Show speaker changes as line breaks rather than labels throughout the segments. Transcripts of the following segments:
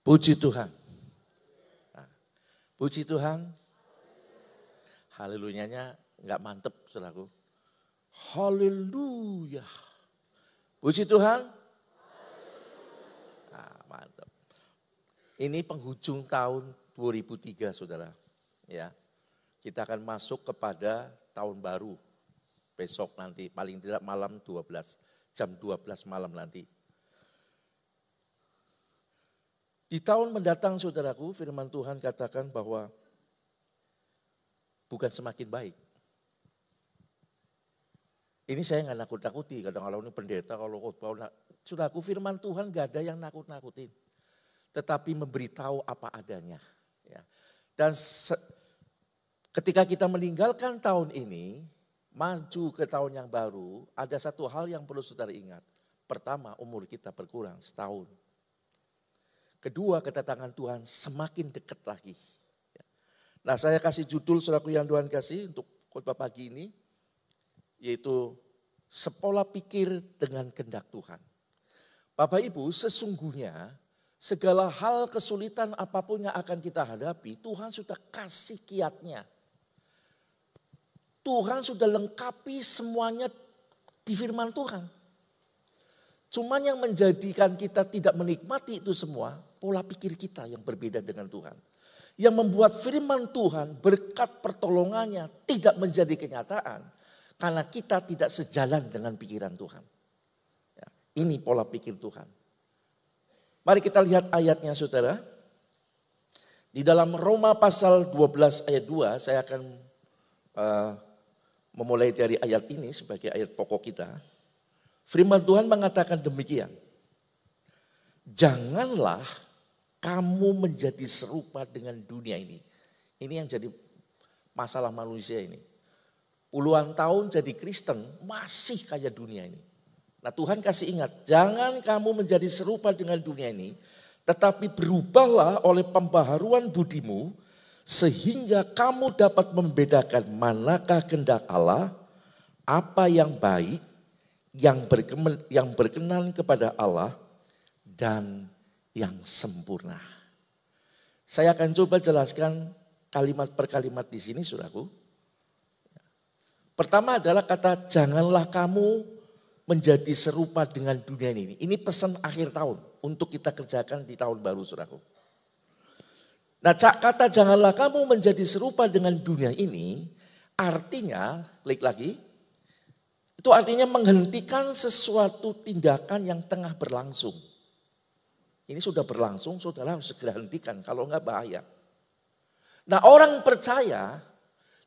Puji Tuhan. Nah, puji Tuhan. Haleluyanya nggak mantep saudaraku. Haleluya. Puji Tuhan. Nah, mantep. Ini penghujung tahun 2003 saudara. Ya, kita akan masuk kepada tahun baru besok nanti paling tidak malam 12 jam 12 malam nanti. Di tahun mendatang saudaraku firman Tuhan katakan bahwa bukan semakin baik. Ini saya nggak nakut-nakuti, kadang kalau ini pendeta, kalau khotbah, saudaraku firman Tuhan gak ada yang nakut-nakutin. Tetapi memberitahu apa adanya. Ya. Dan ketika kita meninggalkan tahun ini, maju ke tahun yang baru, ada satu hal yang perlu saudara ingat. Pertama, umur kita berkurang setahun. Kedua, kedatangan Tuhan semakin dekat lagi. Ya. Nah saya kasih judul suraku yang Tuhan kasih untuk khotbah pagi ini, yaitu sepola pikir dengan kendak Tuhan. Bapak Ibu, sesungguhnya segala hal kesulitan apa pun yang akan kita hadapi, Tuhan sudah kasih kiatnya. Tuhan sudah lengkapi semuanya di firman Tuhan. Cuman yang menjadikan kita tidak menikmati itu semua, pola pikir kita yang berbeda dengan Tuhan. Yang membuat firman Tuhan berkat pertolongannya tidak menjadi kenyataan. Karena kita tidak sejalan dengan pikiran Tuhan. Ya, ini pola pikir Tuhan. Mari kita lihat ayatnya saudara. Di dalam Roma pasal 12 ayat 2 saya akan uh, memulai dari ayat ini sebagai ayat pokok kita. Firman Tuhan mengatakan demikian. Janganlah kamu menjadi serupa dengan dunia ini. Ini yang jadi masalah manusia ini. Puluhan tahun jadi Kristen masih kayak dunia ini. Nah Tuhan kasih ingat, jangan kamu menjadi serupa dengan dunia ini, tetapi berubahlah oleh pembaharuan budimu, sehingga kamu dapat membedakan manakah kehendak Allah, apa yang baik, yang berkenan, yang berkenan kepada Allah dan yang sempurna. Saya akan coba jelaskan kalimat per kalimat di sini, Saudaraku. Pertama adalah kata janganlah kamu menjadi serupa dengan dunia ini. Ini pesan akhir tahun untuk kita kerjakan di tahun baru, Saudaraku. Nah, kata janganlah kamu menjadi serupa dengan dunia ini, artinya, klik lagi, itu artinya menghentikan sesuatu tindakan yang tengah berlangsung. Ini sudah berlangsung, saudara harus segera hentikan, kalau enggak bahaya. Nah orang percaya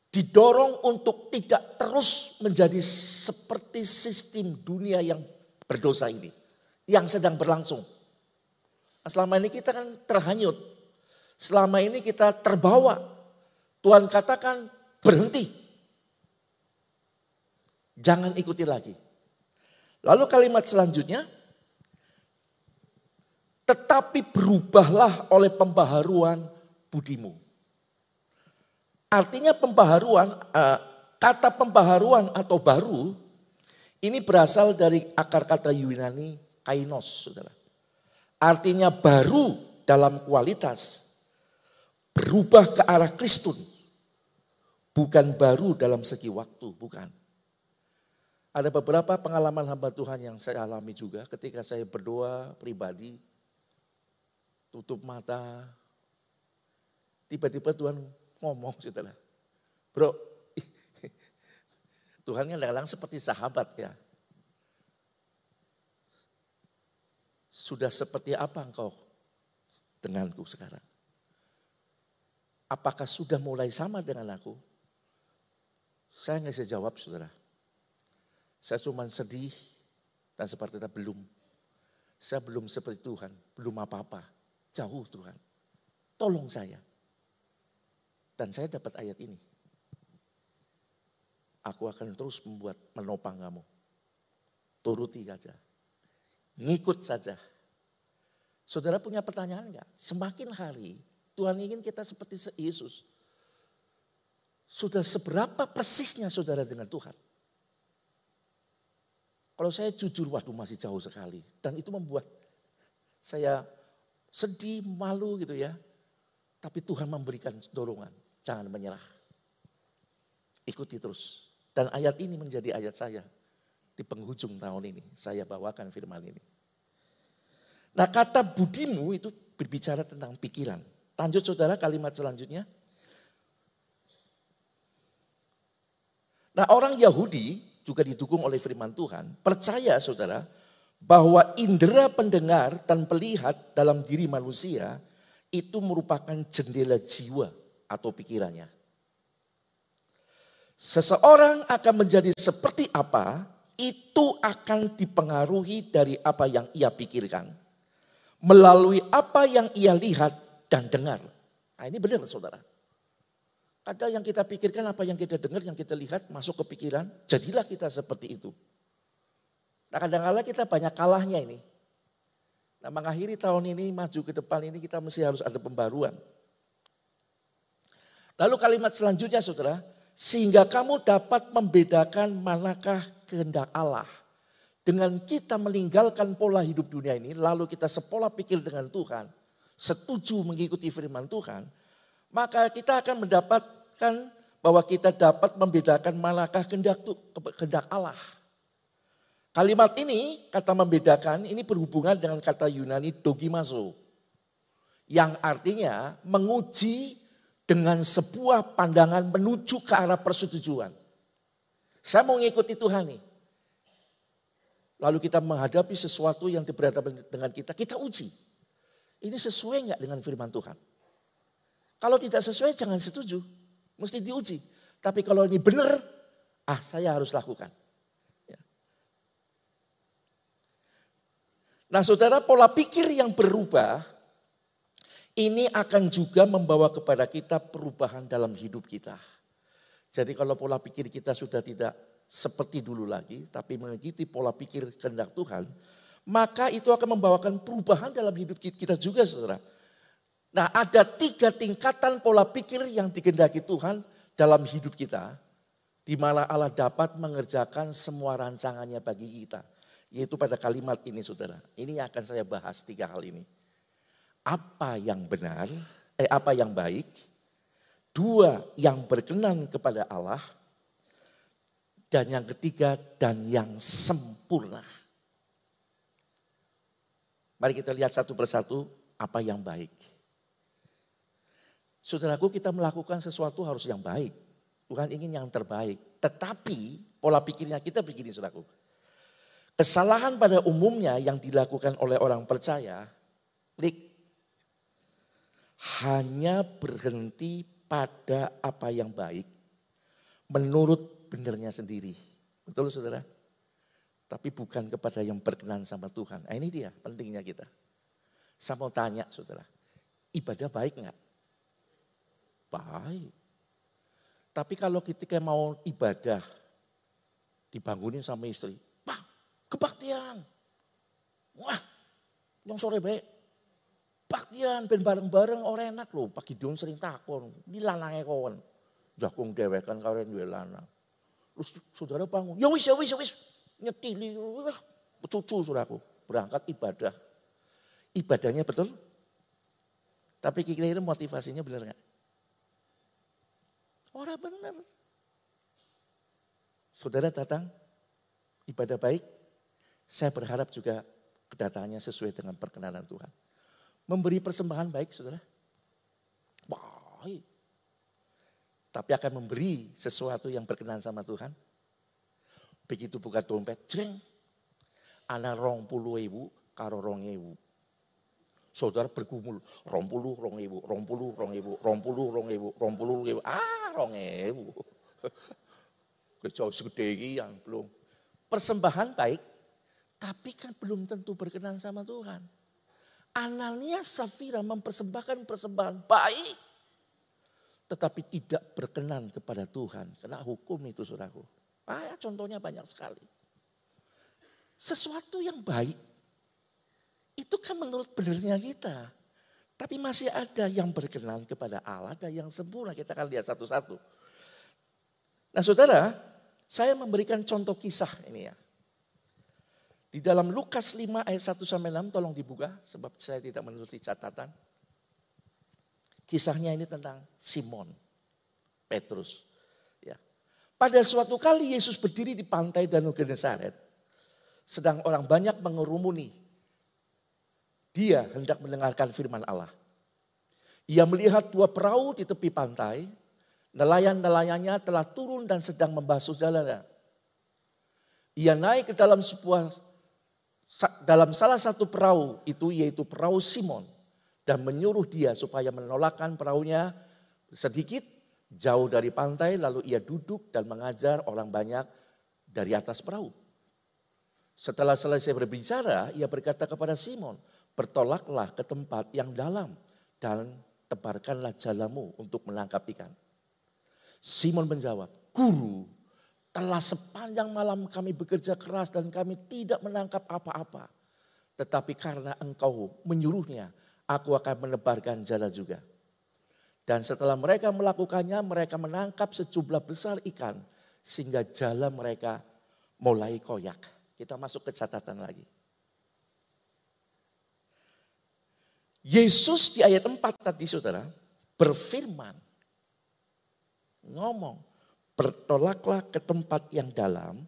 didorong untuk tidak terus menjadi seperti sistem dunia yang berdosa ini. Yang sedang berlangsung. Nah, selama ini kita kan terhanyut. Selama ini kita terbawa. Tuhan katakan berhenti. Jangan ikuti lagi. Lalu kalimat selanjutnya, tetapi berubahlah oleh pembaharuan budimu. Artinya pembaharuan, eh, kata pembaharuan atau baru, ini berasal dari akar kata Yunani kainos, saudara. Artinya baru dalam kualitas, berubah ke arah Kristus, bukan baru dalam segi waktu, bukan. Ada beberapa pengalaman hamba Tuhan yang saya alami juga ketika saya berdoa pribadi, tutup mata, tiba-tiba Tuhan ngomong saudara. Bro, Tuhan kan kadang seperti sahabat ya. Sudah seperti apa engkau denganku sekarang? Apakah sudah mulai sama dengan aku? Saya nggak bisa jawab saudara. Saya cuma sedih dan seperti itu belum. Saya belum seperti Tuhan, belum apa-apa. Jauh Tuhan. Tolong saya. Dan saya dapat ayat ini. Aku akan terus membuat menopang kamu. Turuti saja. Ngikut saja. Saudara punya pertanyaan enggak? Semakin hari Tuhan ingin kita seperti Yesus. Sudah seberapa persisnya saudara dengan Tuhan? Kalau saya jujur, waduh masih jauh sekali. Dan itu membuat saya sedih, malu gitu ya. Tapi Tuhan memberikan dorongan, jangan menyerah. Ikuti terus. Dan ayat ini menjadi ayat saya di penghujung tahun ini. Saya bawakan firman ini. Nah kata budimu itu berbicara tentang pikiran. Lanjut saudara kalimat selanjutnya. Nah orang Yahudi juga didukung oleh firman Tuhan. Percaya saudara bahwa indera pendengar dan pelihat dalam diri manusia itu merupakan jendela jiwa atau pikirannya. Seseorang akan menjadi seperti apa, itu akan dipengaruhi dari apa yang ia pikirkan. Melalui apa yang ia lihat dan dengar. Nah ini benar saudara. Ada yang kita pikirkan, apa yang kita dengar, yang kita lihat masuk ke pikiran. Jadilah kita seperti itu. Nah kadang-kadang kita banyak kalahnya ini. Nah mengakhiri tahun ini, maju ke depan ini kita mesti harus ada pembaruan. Lalu kalimat selanjutnya saudara, sehingga kamu dapat membedakan manakah kehendak Allah. Dengan kita meninggalkan pola hidup dunia ini, lalu kita sepola pikir dengan Tuhan, setuju mengikuti firman Tuhan, maka kita akan mendapatkan bahwa kita dapat membedakan manakah kehendak, kehendak Allah. Kalimat ini, kata membedakan, ini berhubungan dengan kata Yunani dogimaso. Yang artinya menguji dengan sebuah pandangan menuju ke arah persetujuan. Saya mau ngikuti Tuhan nih. Lalu kita menghadapi sesuatu yang berhadapan dengan kita, kita uji. Ini sesuai nggak dengan firman Tuhan? Kalau tidak sesuai jangan setuju, mesti diuji. Tapi kalau ini benar, ah saya harus lakukan. Nah saudara pola pikir yang berubah ini akan juga membawa kepada kita perubahan dalam hidup kita. Jadi kalau pola pikir kita sudah tidak seperti dulu lagi, tapi mengikuti pola pikir kehendak Tuhan, maka itu akan membawakan perubahan dalam hidup kita juga saudara. Nah ada tiga tingkatan pola pikir yang dikehendaki Tuhan dalam hidup kita, di mana Allah dapat mengerjakan semua rancangannya bagi kita. Yaitu pada kalimat ini saudara. Ini akan saya bahas tiga hal ini. Apa yang benar, eh apa yang baik. Dua, yang berkenan kepada Allah. Dan yang ketiga, dan yang sempurna. Mari kita lihat satu persatu apa yang baik. Saudaraku kita melakukan sesuatu harus yang baik. Tuhan ingin yang terbaik. Tetapi pola pikirnya kita begini saudaraku Kesalahan pada umumnya yang dilakukan oleh orang percaya, klik, hanya berhenti pada apa yang baik menurut benernya sendiri. Betul saudara? Tapi bukan kepada yang berkenan sama Tuhan. Nah ini dia pentingnya kita. Saya mau tanya saudara, ibadah baik nggak? Baik. Tapi kalau ketika mau ibadah, dibangunin sama istri, Kebaktian. Wah, yang sore baik. Baktian ben bareng-bareng orang enak loh. Pagi dong sering takon. Ini lanangnya kawan. Jakung dewekan karen duwe lanang. Terus saudara bangun. Ya wis, ya wis, ya wis. Nyetili. Cucu saudaraku. Berangkat ibadah. Ibadahnya betul. Tapi kira-kira motivasinya benar nggak? Orang benar. Saudara datang, ibadah baik, saya berharap juga kedatangannya sesuai dengan perkenanan Tuhan. Memberi persembahan baik, saudara. Baik. Tapi akan memberi sesuatu yang berkenan sama Tuhan. Begitu buka dompet, jeng. Ana rong puluh ibu, karo rong ibu. Saudara bergumul, rong puluh, rong ibu, rong puluh, rong ibu, rong puluh, rong ibu, rong puluh, rong ibu. Ah, rong ibu. Kejauh segede yang belum. Persembahan baik, tapi kan belum tentu berkenan sama Tuhan. Ananias Safira mempersembahkan persembahan baik. Tetapi tidak berkenan kepada Tuhan. Karena hukum itu suraku. Ah, contohnya banyak sekali. Sesuatu yang baik. Itu kan menurut benernya kita. Tapi masih ada yang berkenan kepada Allah. Ada yang sempurna. Kita akan lihat satu-satu. Nah saudara, saya memberikan contoh kisah ini ya. Di dalam Lukas 5 ayat 1 sampai 6 tolong dibuka sebab saya tidak menulis catatan. Kisahnya ini tentang Simon Petrus. Ya. Pada suatu kali Yesus berdiri di pantai Danau Genesaret. Sedang orang banyak mengerumuni. Dia hendak mendengarkan firman Allah. Ia melihat dua perahu di tepi pantai. Nelayan-nelayannya telah turun dan sedang membasuh jalannya. Ia naik ke dalam sebuah dalam salah satu perahu itu yaitu perahu Simon dan menyuruh dia supaya menolakkan perahunya sedikit jauh dari pantai lalu ia duduk dan mengajar orang banyak dari atas perahu. Setelah selesai berbicara, ia berkata kepada Simon, "Bertolaklah ke tempat yang dalam dan tebarkanlah jalamu untuk menangkap ikan." Simon menjawab, "Guru, telah sepanjang malam kami bekerja keras dan kami tidak menangkap apa-apa. Tetapi karena engkau menyuruhnya, aku akan menebarkan jala juga. Dan setelah mereka melakukannya, mereka menangkap sejumlah besar ikan. Sehingga jala mereka mulai koyak. Kita masuk ke catatan lagi. Yesus di ayat 4 tadi saudara berfirman. Ngomong bertolaklah ke tempat yang dalam,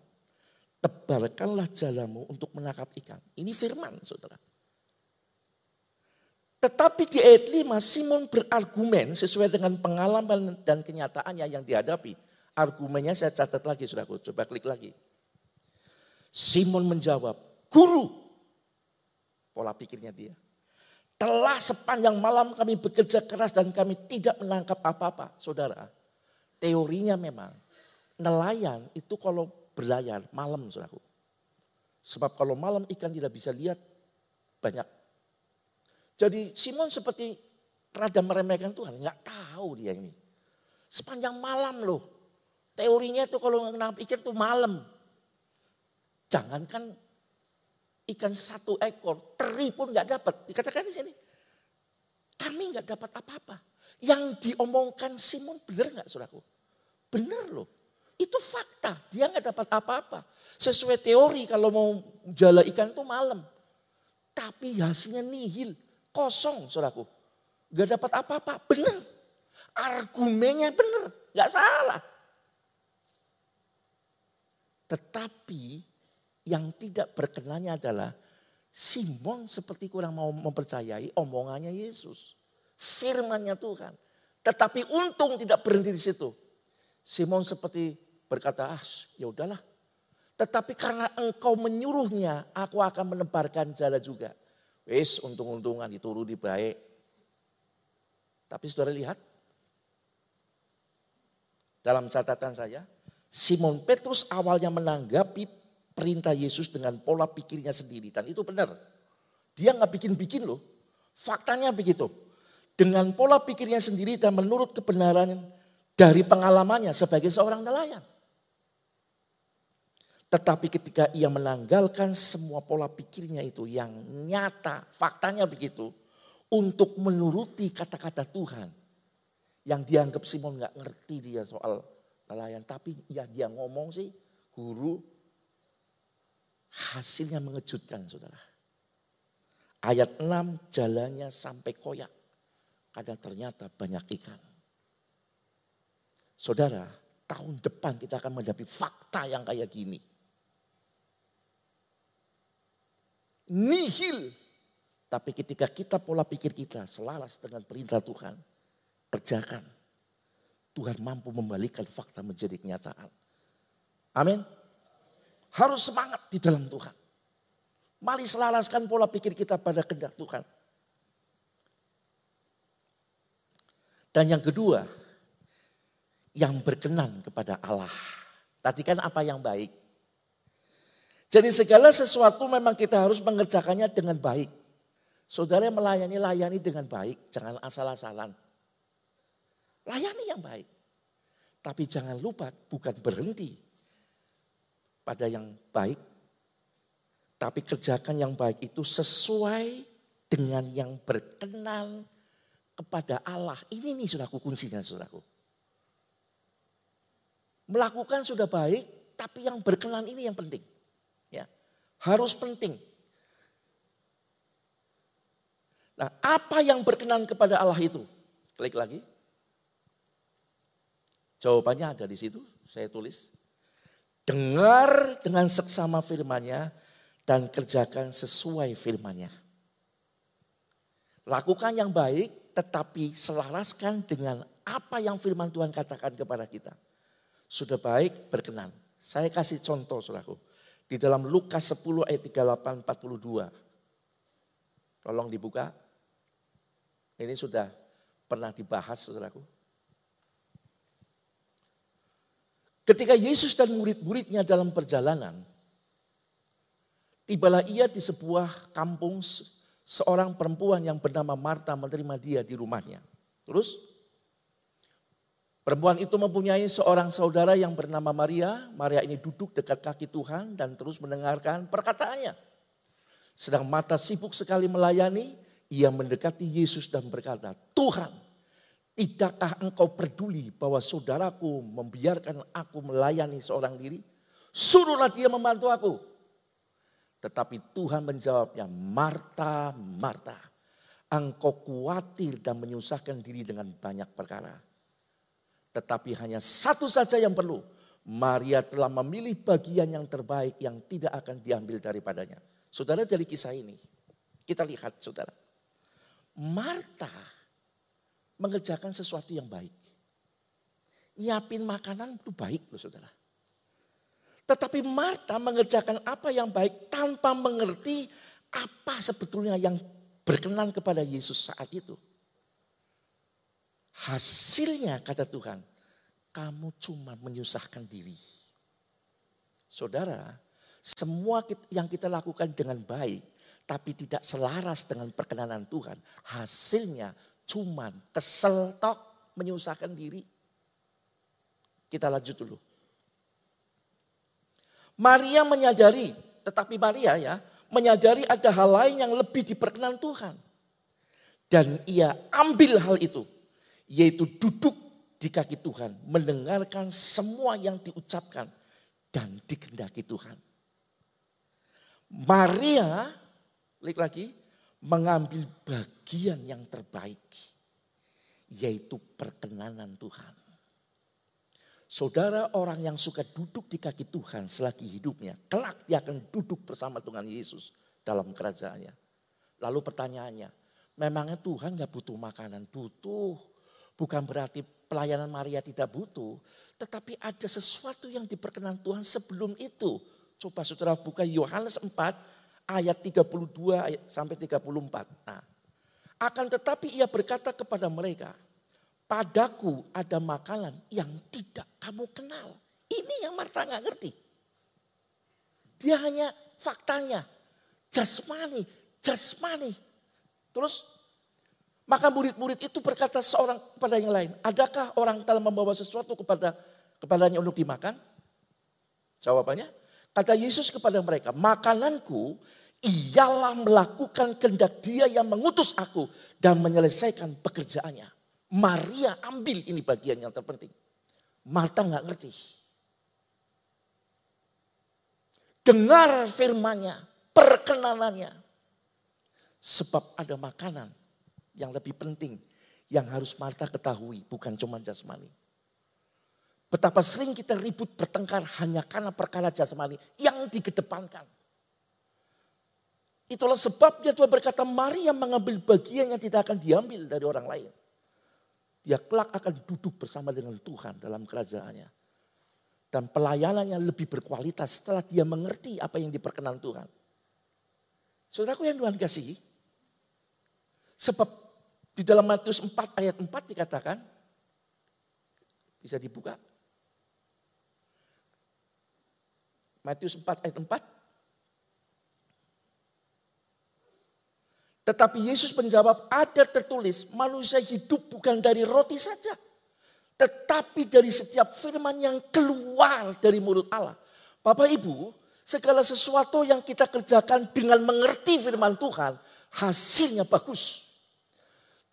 tebarkanlah jalamu untuk menangkap ikan. Ini firman saudara. Tetapi di ayat 5 Simon berargumen sesuai dengan pengalaman dan kenyataannya yang dihadapi. Argumennya saya catat lagi saudaraku, coba klik lagi. Simon menjawab, guru. Pola pikirnya dia. Telah sepanjang malam kami bekerja keras dan kami tidak menangkap apa-apa. Saudara, teorinya memang nelayan itu kalau berlayar malam saudaraku. Sebab kalau malam ikan tidak bisa lihat banyak. Jadi Simon seperti rada meremehkan Tuhan. Nggak tahu dia ini. Sepanjang malam loh. Teorinya itu kalau menangkap ikan itu malam. Jangankan ikan satu ekor, teri pun nggak dapat. Dikatakan di sini, kami nggak dapat apa-apa. Yang diomongkan Simon benar nggak saudaraku? Benar loh. Itu fakta. Dia nggak dapat apa-apa. Sesuai teori kalau mau jala ikan itu malam. Tapi hasilnya nihil. Kosong saudaraku. Gak dapat apa-apa. Benar. Argumennya benar. Gak salah. Tetapi yang tidak berkenannya adalah Simon seperti kurang mau mempercayai omongannya Yesus. Firmannya Tuhan. Tetapi untung tidak berhenti di situ. Simon seperti berkata, ah ya udahlah. Tetapi karena engkau menyuruhnya, aku akan menebarkan jala juga. Wis untung-untungan dituruni baik. Tapi saudara lihat, dalam catatan saya, Simon Petrus awalnya menanggapi perintah Yesus dengan pola pikirnya sendiri. Dan itu benar. Dia nggak bikin-bikin loh. Faktanya begitu. Dengan pola pikirnya sendiri dan menurut kebenaran dari pengalamannya sebagai seorang nelayan. Tetapi ketika ia menanggalkan semua pola pikirnya itu yang nyata, faktanya begitu, untuk menuruti kata-kata Tuhan. Yang dianggap Simon nggak ngerti dia soal nelayan. Tapi ya dia ngomong sih, guru, hasilnya mengejutkan saudara. Ayat 6 jalannya sampai koyak. Kadang ternyata banyak ikan. Saudara, tahun depan kita akan menghadapi fakta yang kayak gini. Nihil. Tapi ketika kita pola pikir kita selaras dengan perintah Tuhan, kerjakan. Tuhan mampu membalikan fakta menjadi kenyataan. Amin. Harus semangat di dalam Tuhan. Mari selaraskan pola pikir kita pada kehendak Tuhan. Dan yang kedua, yang berkenan kepada Allah. Tadi kan apa yang baik. Jadi segala sesuatu memang kita harus mengerjakannya dengan baik. Saudara melayani, layani dengan baik. Jangan asal-asalan. Layani yang baik. Tapi jangan lupa bukan berhenti pada yang baik. Tapi kerjakan yang baik itu sesuai dengan yang berkenan kepada Allah. Ini nih saudaraku kuncinya saudaraku. Melakukan sudah baik, tapi yang berkenan ini yang penting. Ya. Harus penting. Nah, apa yang berkenan kepada Allah itu? Klik lagi. Jawabannya ada di situ, saya tulis. Dengar dengan seksama firmannya dan kerjakan sesuai firmannya. Lakukan yang baik tetapi selaraskan dengan apa yang firman Tuhan katakan kepada kita. Sudah baik berkenan. Saya kasih contoh saudaraku. Di dalam Lukas 10 ayat 38 42. Tolong dibuka. Ini sudah pernah dibahas saudaraku. Ketika Yesus dan murid-muridnya dalam perjalanan, tibalah ia di sebuah kampung seorang perempuan yang bernama Marta menerima dia di rumahnya. Terus perempuan itu mempunyai seorang saudara yang bernama Maria. Maria ini duduk dekat kaki Tuhan dan terus mendengarkan perkataannya. Sedang mata sibuk sekali melayani, ia mendekati Yesus dan berkata, Tuhan Tidakkah engkau peduli bahwa saudaraku membiarkan aku melayani seorang diri? Suruhlah dia membantu aku. Tetapi Tuhan menjawabnya, Marta, Marta, engkau khawatir dan menyusahkan diri dengan banyak perkara. Tetapi hanya satu saja yang perlu. Maria telah memilih bagian yang terbaik yang tidak akan diambil daripadanya. Saudara dari kisah ini, kita lihat saudara. Marta mengerjakan sesuatu yang baik. Nyiapin makanan itu baik loh saudara. Tetapi Marta mengerjakan apa yang baik tanpa mengerti apa sebetulnya yang berkenan kepada Yesus saat itu. Hasilnya kata Tuhan, kamu cuma menyusahkan diri. Saudara, semua yang kita lakukan dengan baik, tapi tidak selaras dengan perkenanan Tuhan, hasilnya cuman kesel tok menyusahkan diri. Kita lanjut dulu. Maria menyadari, tetapi Maria ya, menyadari ada hal lain yang lebih diperkenan Tuhan. Dan ia ambil hal itu, yaitu duduk di kaki Tuhan, mendengarkan semua yang diucapkan dan dikendaki Tuhan. Maria, klik lagi, mengambil bagian yang terbaik, yaitu perkenanan Tuhan. Saudara orang yang suka duduk di kaki Tuhan selagi hidupnya, kelak dia akan duduk bersama Tuhan Yesus dalam kerajaannya. Lalu pertanyaannya, memangnya Tuhan gak butuh makanan? Butuh. Bukan berarti pelayanan Maria tidak butuh. Tetapi ada sesuatu yang diperkenan Tuhan sebelum itu. Coba saudara buka Yohanes 4 ayat 32 ayat sampai 34. Nah, akan tetapi ia berkata kepada mereka, padaku ada makanan yang tidak kamu kenal. Ini yang Marta nggak ngerti. Dia hanya faktanya, jasmani, jasmani. Terus maka murid-murid itu berkata seorang kepada yang lain, adakah orang telah membawa sesuatu kepada kepadanya untuk dimakan? Jawabannya, Kata Yesus kepada mereka, makananku ialah melakukan kehendak dia yang mengutus aku dan menyelesaikan pekerjaannya. Maria ambil ini bagian yang terpenting. Marta nggak ngerti. Dengar firmannya, perkenanannya. Sebab ada makanan yang lebih penting yang harus Marta ketahui, bukan cuma jasmani. Betapa sering kita ribut bertengkar hanya karena perkara jasmani yang dikedepankan. Itulah sebabnya Tuhan berkata Maria mengambil bagian yang tidak akan diambil dari orang lain. Dia kelak akan duduk bersama dengan Tuhan dalam kerajaannya. Dan pelayanannya lebih berkualitas setelah dia mengerti apa yang diperkenan Tuhan. Saudaraku yang Tuhan kasih. Sebab di dalam Matius 4 ayat 4 dikatakan. Bisa dibuka. Matius 4 ayat 4. Tetapi Yesus menjawab, ada tertulis manusia hidup bukan dari roti saja. Tetapi dari setiap firman yang keluar dari mulut Allah. Bapak Ibu, segala sesuatu yang kita kerjakan dengan mengerti firman Tuhan, hasilnya bagus.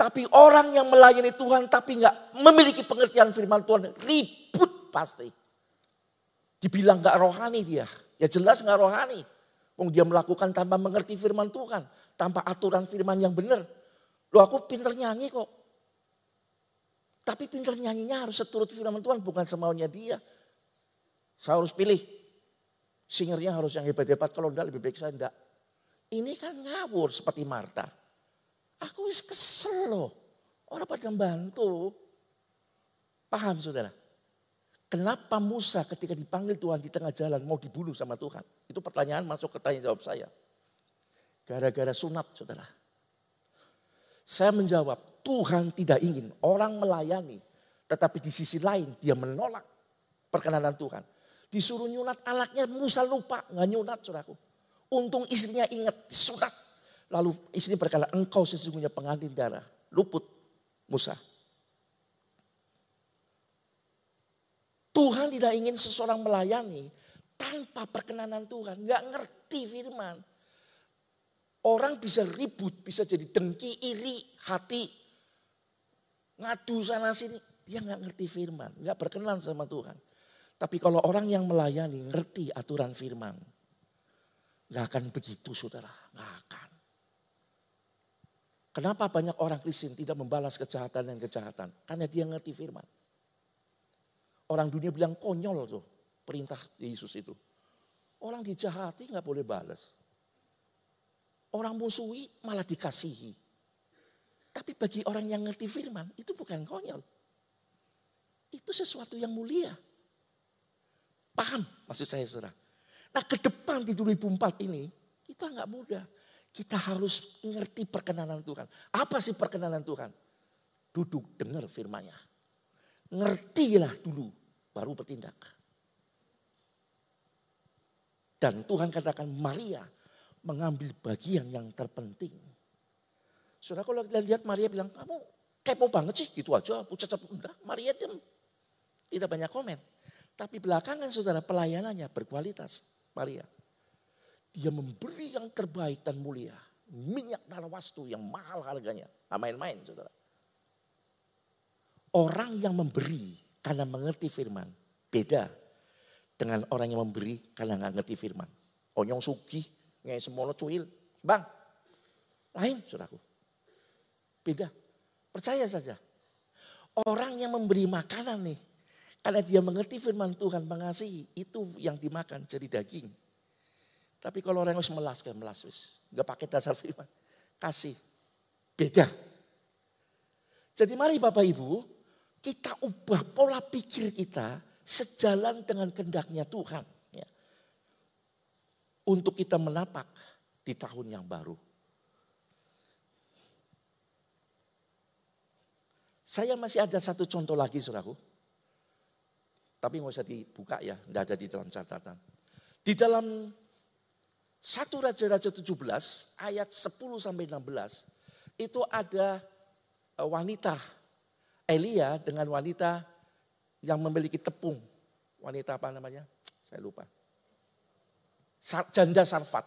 Tapi orang yang melayani Tuhan tapi nggak memiliki pengertian firman Tuhan, ribut pasti. Dibilang gak rohani dia. Ya jelas gak rohani. Wong dia melakukan tanpa mengerti firman Tuhan, tanpa aturan firman yang benar. Lo aku pinter nyanyi kok. Tapi pinter nyanyinya harus seturut firman Tuhan, bukan semaunya dia. Saya harus pilih. Singernya harus yang hebat-hebat, kalau enggak lebih baik saya enggak. Ini kan ngawur seperti Marta. Aku wis kesel loh. Orang pada bantu. Paham saudara? Kenapa Musa ketika dipanggil Tuhan di tengah jalan mau dibunuh sama Tuhan? Itu pertanyaan masuk ke tanya jawab saya. Gara-gara sunat saudara. Saya menjawab, Tuhan tidak ingin orang melayani. Tetapi di sisi lain dia menolak perkenanan Tuhan. Disuruh nyunat anaknya Musa lupa, nggak nyunat saudaraku. Untung istrinya ingat, disunat. Lalu istri berkata, engkau sesungguhnya pengantin darah. Luput Musa. Tuhan tidak ingin seseorang melayani tanpa perkenanan Tuhan. Nggak ngerti firman. Orang bisa ribut, bisa jadi dengki, iri, hati. Ngadu sana sini. Dia nggak ngerti firman. Nggak berkenan sama Tuhan. Tapi kalau orang yang melayani ngerti aturan firman. Nggak akan begitu saudara. Nggak akan. Kenapa banyak orang Kristen tidak membalas kejahatan dan kejahatan? Karena dia ngerti firman. Orang dunia bilang konyol tuh perintah Yesus itu. Orang dijahati nggak boleh balas. Orang musuhi malah dikasihi. Tapi bagi orang yang ngerti firman itu bukan konyol. Itu sesuatu yang mulia. Paham maksud saya saudara. Nah ke depan di 2004 ini kita nggak mudah. Kita harus ngerti perkenanan Tuhan. Apa sih perkenanan Tuhan? Duduk dengar firmannya. Ngertilah dulu baru bertindak. Dan Tuhan katakan Maria mengambil bagian yang terpenting. Saudara kalau kita lihat Maria bilang, kamu kepo banget sih gitu aja. Pucat enggak, Maria diam. Tidak banyak komen. Tapi belakangan saudara pelayanannya berkualitas Maria. Dia memberi yang terbaik dan mulia. Minyak narawastu yang mahal harganya. Nah, main-main saudara. Orang yang memberi karena mengerti firman. Beda dengan orang yang memberi karena nggak ngerti firman. Onyong sugi, ngai semono cuil. Bang, lain saudaraku. Beda. Percaya saja. Orang yang memberi makanan nih. Karena dia mengerti firman Tuhan mengasihi. Itu yang dimakan jadi daging. Tapi kalau orang harus melas, kayak melas. Gak pakai dasar firman. Kasih. Beda. Jadi mari Bapak Ibu kita ubah pola pikir kita sejalan dengan kendaknya Tuhan. Ya. Untuk kita menapak di tahun yang baru. Saya masih ada satu contoh lagi saudaraku. Tapi nggak usah dibuka ya, tidak ada di dalam catatan. Di dalam satu Raja-Raja 17 ayat 10 sampai 16 itu ada eh, wanita Elia dengan wanita yang memiliki tepung. Wanita apa namanya? Saya lupa. Janda Sarfat.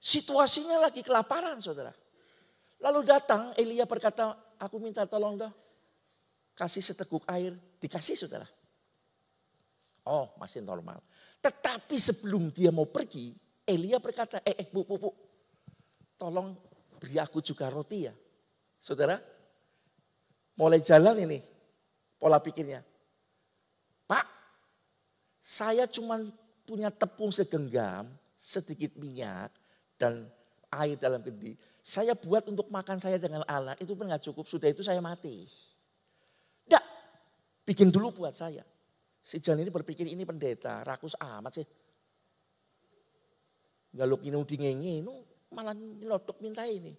Situasinya lagi kelaparan saudara. Lalu datang Elia berkata, aku minta tolong dah. Kasih seteguk air. Dikasih saudara. Oh masih normal. Tetapi sebelum dia mau pergi, Elia berkata, eh, eh bu, bu, bu. Tolong beri aku juga roti ya. Saudara, mulai jalan ini pola pikirnya. Pak, saya cuma punya tepung segenggam, sedikit minyak dan air dalam kendi. Saya buat untuk makan saya dengan anak, itu pun gak cukup. Sudah itu saya mati. Tidak, bikin dulu buat saya. Si Jan ini berpikir ini pendeta, rakus amat sih. Galuk ini udingengi, malah nyelotok minta ini.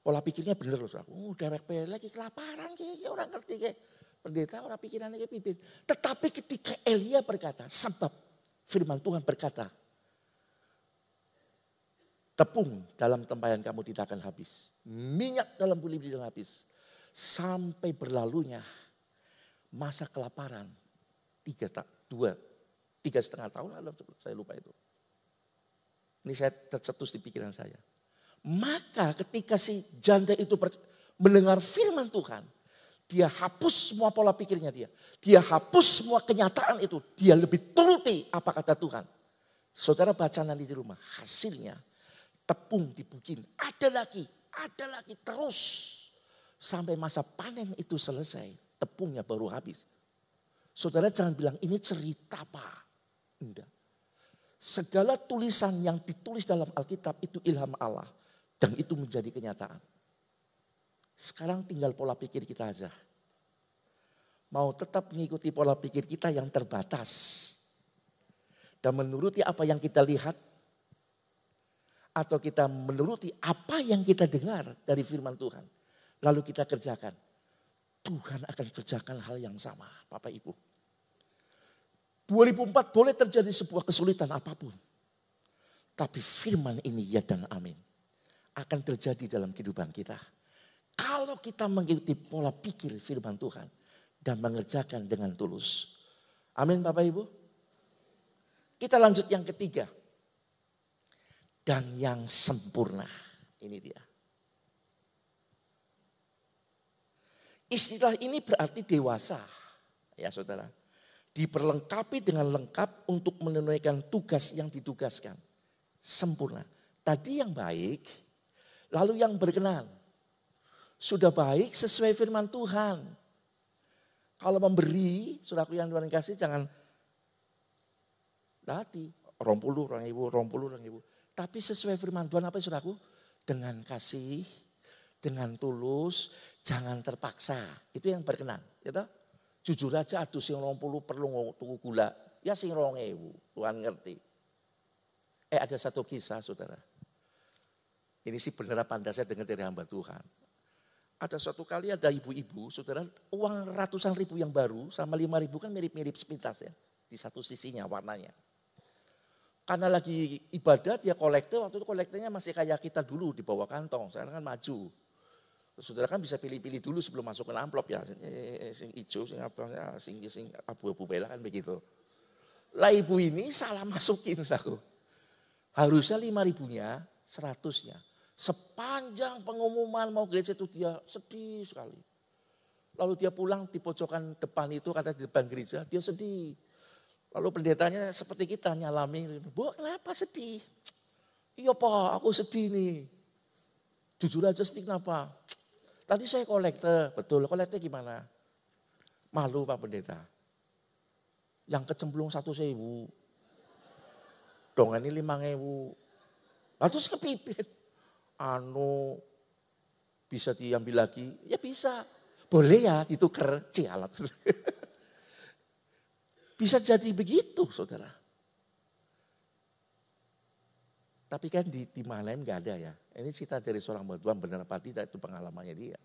Pola pikirnya bener loh. Oh, dewek lagi kelaparan kayak orang ngerti kayak pendeta orang pikirannya kayak pipit. Tetapi ketika Elia berkata, sebab firman Tuhan berkata, tepung dalam tempayan kamu tidak akan habis. Minyak dalam buli tidak habis. Sampai berlalunya masa kelaparan tiga dua tiga setengah tahun saya lupa itu. Ini saya tercetus di pikiran saya. Maka ketika si janda itu mendengar firman Tuhan, dia hapus semua pola pikirnya dia. Dia hapus semua kenyataan itu. Dia lebih turuti apa kata Tuhan. Saudara baca nanti di rumah, hasilnya tepung dibukin, ada lagi, ada lagi terus. Sampai masa panen itu selesai, tepungnya baru habis. Saudara jangan bilang ini cerita pak. Enggak. Segala tulisan yang ditulis dalam Alkitab itu ilham Allah. Dan itu menjadi kenyataan. Sekarang tinggal pola pikir kita aja. Mau tetap mengikuti pola pikir kita yang terbatas. Dan menuruti apa yang kita lihat. Atau kita menuruti apa yang kita dengar dari firman Tuhan. Lalu kita kerjakan. Tuhan akan kerjakan hal yang sama Bapak Ibu. 2004 boleh terjadi sebuah kesulitan apa pun. Tapi firman ini ya dan amin. Akan terjadi dalam kehidupan kita. Kalau kita mengikuti pola pikir firman Tuhan. Dan mengerjakan dengan tulus. Amin Bapak Ibu. Kita lanjut yang ketiga. Dan yang sempurna. Ini dia. Istilah ini berarti dewasa. Ya saudara diperlengkapi dengan lengkap untuk menunaikan tugas yang ditugaskan. Sempurna. Tadi yang baik, lalu yang berkenan. Sudah baik sesuai firman Tuhan. Kalau memberi, saudaraku yang Tuhan kasih jangan hati. Rompulu orang ibu, rompulu orang ibu. Tapi sesuai firman Tuhan apa saudaraku? Dengan kasih, dengan tulus, jangan terpaksa. Itu yang berkenan. Gitu? Jujur aja aduh sing puluh perlu tuku gula. Ya sing ewu, Tuhan ngerti. Eh ada satu kisah saudara. Ini sih benar apa saya dengar dari hamba Tuhan. Ada suatu kali ada ibu-ibu, saudara, uang ratusan ribu yang baru sama lima ribu kan mirip-mirip sepintas ya. Di satu sisinya warnanya. Karena lagi ibadah dia kolektor, waktu itu kolektornya masih kayak kita dulu di bawah kantong. Sekarang kan maju. Saudara kan bisa pilih-pilih dulu sebelum masuk ke amplop ya. Sing hijau, sing apa, ya, sing, sing abu-abu bela kan begitu. Lah ibu ini salah masukin aku. Harusnya lima ribunya, seratusnya. Sepanjang pengumuman mau gereja itu dia sedih sekali. Lalu dia pulang di pojokan depan itu, kata di depan gereja, dia sedih. Lalu pendetanya seperti kita nyalami, bu kenapa sedih? Iya pak, aku sedih nih. Jujur aja sedih kenapa? Tadi saya kolektor, betul. Kolektor gimana? Malu Pak Pendeta. Yang kecemplung satu sewu. Dong ini lima ngewu. Lalu terus kepipit. Anu bisa diambil lagi? Ya bisa. Boleh ya ditukar cialat. bisa jadi begitu saudara. Tapi kan di, di lain nggak ada ya. Ini cerita dari seorang Tuhan benar apa tidak itu pengalamannya dia.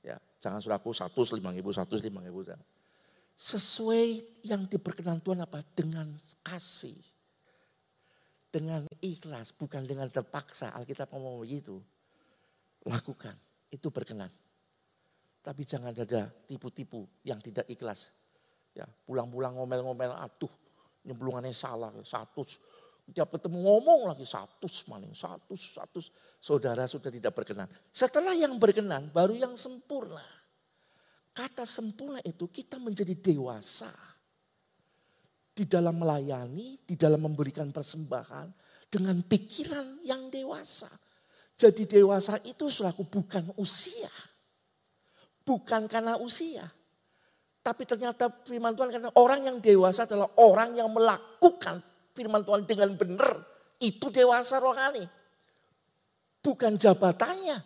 Ya, jangan suraku satu lima ribu, satu lima ribu. Sesuai yang diperkenan Tuhan apa? Dengan kasih. Dengan ikhlas, bukan dengan terpaksa. Alkitab ngomong begitu. Lakukan, itu berkenan. Tapi jangan ada tipu-tipu yang tidak ikhlas. Ya, pulang-pulang ngomel-ngomel, aduh nyemplungannya salah, satu tiap ketemu ngomong lagi satu maning, satu, satu. Saudara sudah tidak berkenan. Setelah yang berkenan baru yang sempurna. Kata sempurna itu kita menjadi dewasa. Di dalam melayani, di dalam memberikan persembahan. Dengan pikiran yang dewasa. Jadi dewasa itu selaku bukan usia. Bukan karena usia. Tapi ternyata firman Tuhan karena orang yang dewasa adalah orang yang melakukan firman Tuhan dengan benar, itu dewasa rohani. Bukan jabatannya.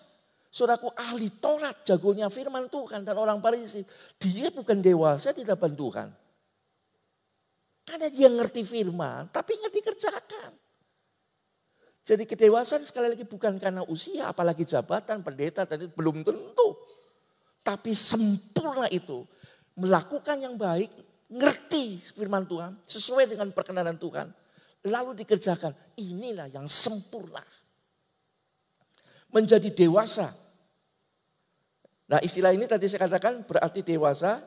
Saudaraku ahli Taurat, jagonya firman Tuhan dan orang Parisi. Dia bukan dewasa di hadapan Tuhan. Karena dia ngerti firman, tapi ngerti kerjakan. Jadi kedewasaan sekali lagi bukan karena usia, apalagi jabatan, pendeta, tadi belum tentu. Tapi sempurna itu. Melakukan yang baik, ngerti firman Tuhan sesuai dengan perkenanan Tuhan. Lalu dikerjakan. Inilah yang sempurna. Menjadi dewasa. Nah istilah ini tadi saya katakan berarti dewasa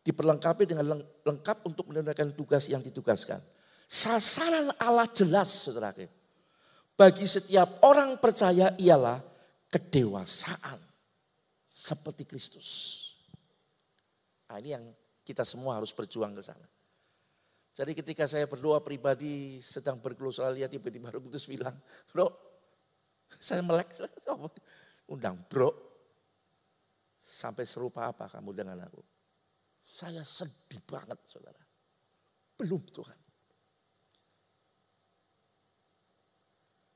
diperlengkapi dengan lengkap untuk menunaikan tugas yang ditugaskan. Sasaran Allah jelas saudara. Bagi setiap orang percaya ialah kedewasaan. Seperti Kristus. Nah ini yang kita semua harus berjuang ke sana. Jadi ketika saya berdoa pribadi sedang berkeluh lihat tiba-tiba Roh Kudus bilang, bro, saya melek, undang bro, sampai serupa apa kamu dengan aku? Saya sedih banget saudara. Belum Tuhan.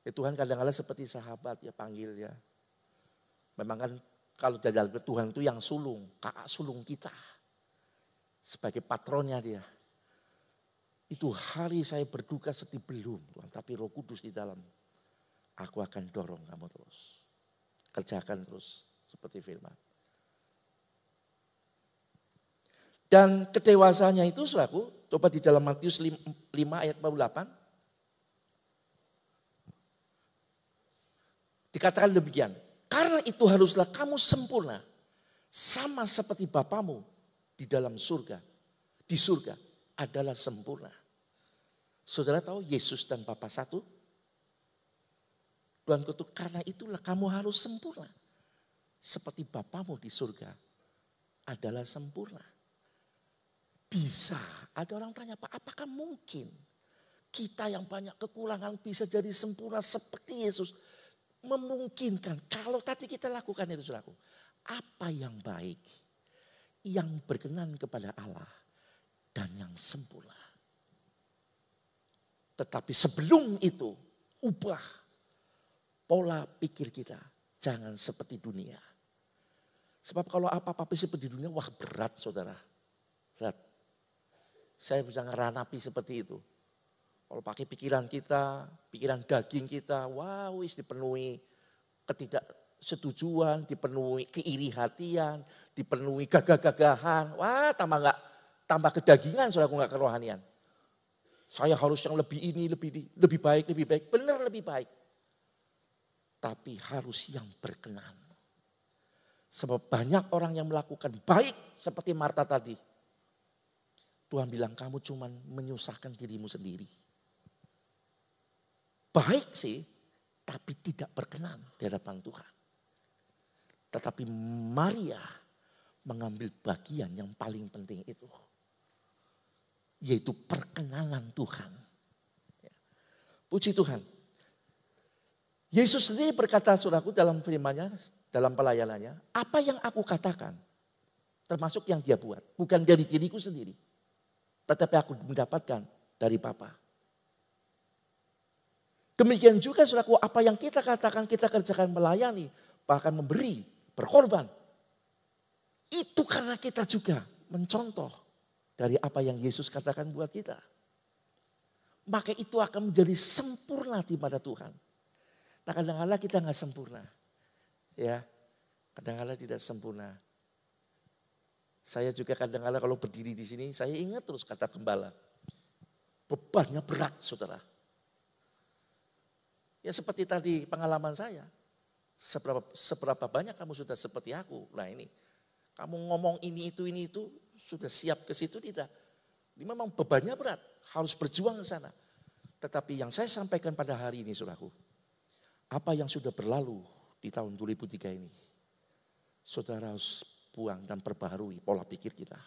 Ya Tuhan kadang-kadang seperti sahabat ya panggil ya. Memang kan kalau jajal Tuhan itu yang sulung, kakak sulung kita. Sebagai patronnya dia. Itu hari saya berduka sedih belum Tuhan. Tapi roh kudus di dalam. Aku akan dorong kamu terus. Kerjakan terus seperti firman. Dan kedewasannya itu selaku, coba di dalam Matius 5 ayat 48. Dikatakan demikian. Karena itu haruslah kamu sempurna. Sama seperti Bapamu di dalam surga. Di surga adalah sempurna. Saudara tahu Yesus dan Bapa satu? Tuhan kutuk karena itulah kamu harus sempurna. Seperti Bapamu di surga adalah sempurna. Bisa. Ada orang tanya, Pak apakah mungkin kita yang banyak kekurangan bisa jadi sempurna seperti Yesus? memungkinkan kalau tadi kita lakukan itu selaku apa yang baik yang berkenan kepada Allah dan yang sempurna. Tetapi sebelum itu ubah pola pikir kita jangan seperti dunia. Sebab kalau apa-apa seperti dunia wah berat saudara. Berat. Saya bisa ngeranapi seperti itu. Kalau pakai pikiran kita, pikiran daging kita, wow wis dipenuhi ketidaksetujuan, dipenuhi keiri hatian, dipenuhi gagah-gagahan. Wah tambah nggak tambah kedagingan aku nggak kerohanian. Saya harus yang lebih ini, lebih ini, lebih baik, lebih baik. Benar lebih baik. Tapi harus yang berkenan. Sebab banyak orang yang melakukan baik seperti Marta tadi. Tuhan bilang kamu cuma menyusahkan dirimu sendiri baik sih, tapi tidak berkenan di hadapan Tuhan. Tetapi Maria mengambil bagian yang paling penting itu. Yaitu perkenanan Tuhan. Ya. Puji Tuhan. Yesus sendiri berkata suraku dalam firmannya, dalam pelayanannya, apa yang aku katakan, termasuk yang dia buat, bukan dari diriku sendiri, tetapi aku mendapatkan dari Bapa. Demikian juga saudaraku apa yang kita katakan kita kerjakan melayani. Bahkan memberi, berkorban. Itu karena kita juga mencontoh dari apa yang Yesus katakan buat kita. Maka itu akan menjadi sempurna di pada Tuhan. Nah kadang-kadang kita nggak sempurna. Ya, kadang-kadang tidak sempurna. Saya juga kadang-kadang kalau berdiri di sini, saya ingat terus kata gembala. Bebannya berat saudara. Ya seperti tadi pengalaman saya. Seberapa, seberapa banyak kamu sudah seperti aku. Nah ini, kamu ngomong ini itu ini itu sudah siap ke situ tidak. Ini memang bebannya berat, harus berjuang ke sana. Tetapi yang saya sampaikan pada hari ini saudaraku, apa yang sudah berlalu di tahun 2003 ini, saudara harus buang dan perbaharui pola pikir kita.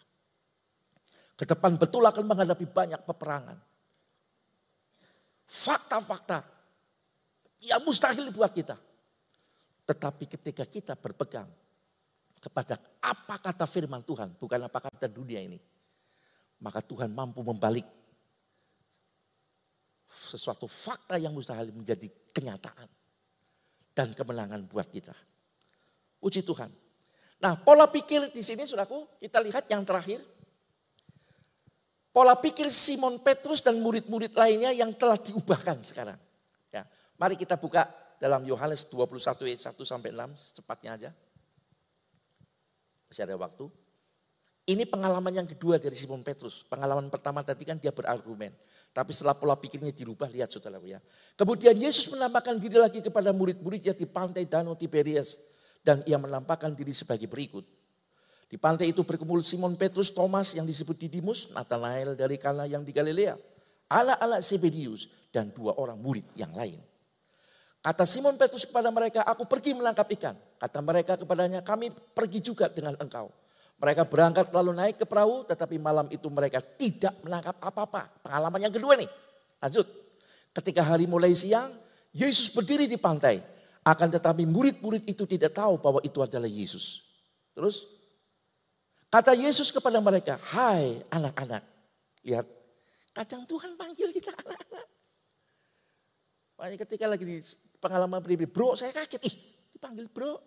Ke depan betul akan menghadapi banyak peperangan. Fakta-fakta Ya mustahil buat kita. Tetapi ketika kita berpegang kepada apa kata firman Tuhan, bukan apa kata dunia ini. Maka Tuhan mampu membalik sesuatu fakta yang mustahil menjadi kenyataan. Dan kemenangan buat kita. Puji Tuhan. Nah pola pikir di sini saudaraku kita lihat yang terakhir. Pola pikir Simon Petrus dan murid-murid lainnya yang telah diubahkan sekarang. Mari kita buka dalam Yohanes 21 ayat 1 sampai 6 secepatnya aja. Masih ada waktu. Ini pengalaman yang kedua dari Simon Petrus. Pengalaman pertama tadi kan dia berargumen. Tapi setelah pola pikirnya dirubah, lihat saudara ya. Kemudian Yesus menampakkan diri lagi kepada murid-muridnya di pantai Danau Tiberias. Dan ia menampakkan diri sebagai berikut. Di pantai itu berkumpul Simon Petrus, Thomas yang disebut Didimus, Nathanael dari Kana yang di Galilea, anak-anak Zebedius, dan dua orang murid yang lain. Kata Simon Petrus kepada mereka, aku pergi menangkap ikan. Kata mereka kepadanya, kami pergi juga dengan engkau. Mereka berangkat lalu naik ke perahu tetapi malam itu mereka tidak menangkap apa-apa. Pengalaman yang kedua nih. Lanjut. Ketika hari mulai siang, Yesus berdiri di pantai. Akan tetapi murid-murid itu tidak tahu bahwa itu adalah Yesus. Terus kata Yesus kepada mereka, "Hai anak-anak." Lihat, kadang Tuhan panggil kita anak-anak. Makanya ketika lagi di pengalaman pribadi, bro saya kaget, ih dipanggil bro.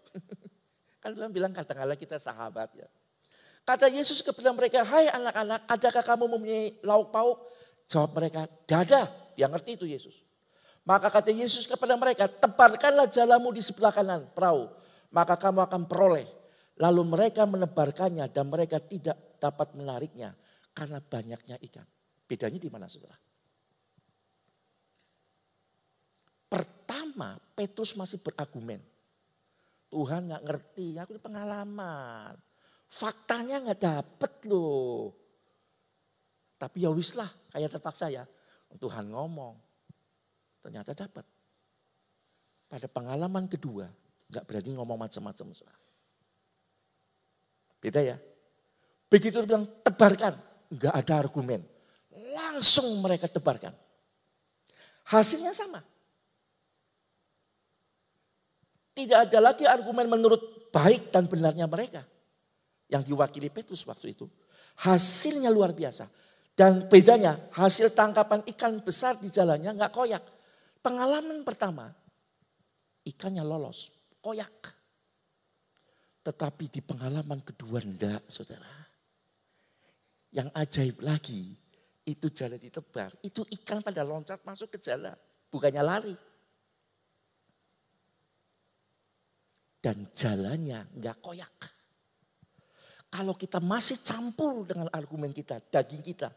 kan Tuhan bilang katakanlah kita sahabat ya. Kata Yesus kepada mereka, hai anak-anak, adakah kamu mempunyai lauk pauk? Jawab mereka, dada. Yang ngerti itu Yesus. Maka kata Yesus kepada mereka, tebarkanlah jalamu di sebelah kanan perahu. Maka kamu akan peroleh. Lalu mereka menebarkannya dan mereka tidak dapat menariknya karena banyaknya ikan. Bedanya di mana saudara? Pertama, Petrus masih berargumen. Tuhan nggak ngerti, aku pengalaman. Faktanya nggak dapet loh. Tapi ya wis lah, kayak terpaksa ya. Tuhan ngomong, Ternyata dapat. Pada pengalaman kedua, nggak berani ngomong macam-macam. Beda ya. Begitu bilang tebarkan, nggak ada argumen. Langsung mereka tebarkan. Hasilnya sama. Tidak ada lagi argumen menurut baik dan benarnya mereka. Yang diwakili Petrus waktu itu. Hasilnya luar biasa. Dan bedanya hasil tangkapan ikan besar di jalannya nggak koyak. Pengalaman pertama, ikannya lolos, koyak. Tetapi di pengalaman kedua enggak saudara. Yang ajaib lagi, itu jalan ditebar. Itu ikan pada loncat masuk ke jalan, bukannya lari. Dan jalannya enggak koyak. Kalau kita masih campur dengan argumen kita, daging kita,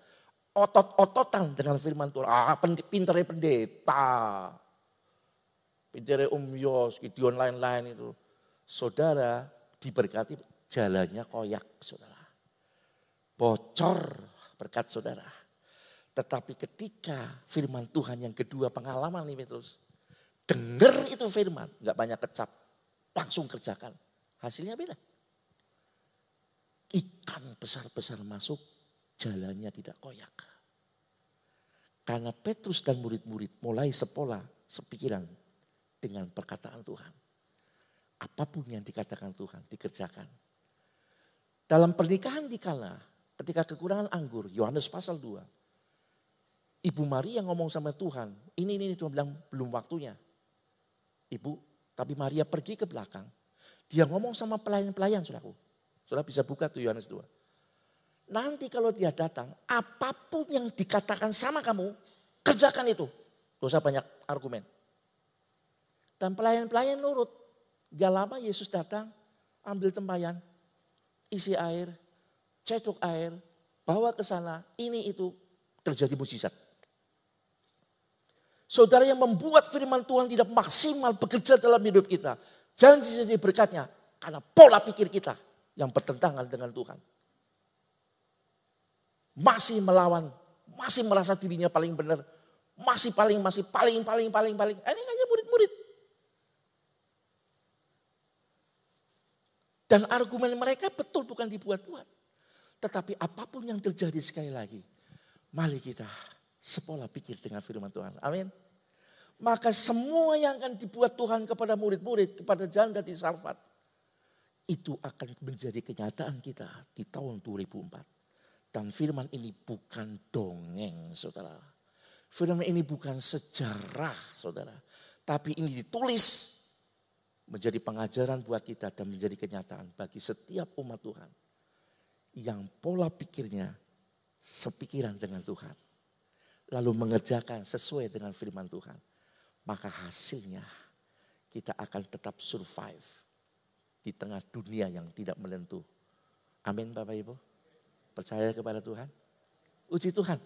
otot-ototan dengan firman Tuhan. Ah, pinternya pendeta. Pinternya Om Yos, Gideon lain-lain itu. Saudara diberkati jalannya koyak saudara. Bocor berkat saudara. Tetapi ketika firman Tuhan yang kedua pengalaman nih Petrus. Dengar itu firman, nggak banyak kecap. Langsung kerjakan. Hasilnya beda. Ikan besar-besar masuk jalannya tidak koyak. Karena Petrus dan murid-murid mulai sepola, sepikiran dengan perkataan Tuhan. Apa pun yang dikatakan Tuhan dikerjakan. Dalam pernikahan di Kana, ketika kekurangan anggur, Yohanes pasal 2. Ibu Maria ngomong sama Tuhan, ini ini Tuhan bilang belum waktunya. Ibu, tapi Maria pergi ke belakang. Dia ngomong sama pelayan-pelayan, saudaraku. Saudara bisa buka tuh Yohanes 2. Nanti kalau dia datang, apa pun yang dikatakan sama kamu, kerjakan itu. Dosa banyak argumen. Dan pelayan-pelayan nurut. Gak lama Yesus datang, ambil tempayan, isi air, cetuk air, bawa ke sana, ini itu terjadi mujizat. Saudara yang membuat firman Tuhan tidak maksimal bekerja dalam hidup kita. Jangan jadi berkatnya karena pola pikir kita yang bertentangan dengan Tuhan masih melawan, masih merasa dirinya paling benar, masih paling, masih paling, paling, paling, paling. Ini hanya murid-murid. Dan argumen mereka betul bukan dibuat-buat. Tetapi apa pun yang terjadi sekali lagi, mari kita sepola pikir dengan firman Tuhan. Amin. Maka semua yang akan dibuat Tuhan kepada murid-murid, kepada janda di Sarfat, itu akan menjadi kenyataan kita di tahun 2004. Dan firman ini bukan dongeng saudara. Firman ini bukan sejarah saudara. Tapi ini ditulis menjadi pengajaran buat kita dan menjadi kenyataan bagi setiap umat Tuhan. Yang pola pikirnya sepikiran dengan Tuhan. Lalu mengerjakan sesuai dengan firman Tuhan. Maka hasilnya kita akan tetap survive di tengah dunia yang tidak menentu. Amin Bapak Ibu. Percaya kepada Tuhan. Uji Tuhan.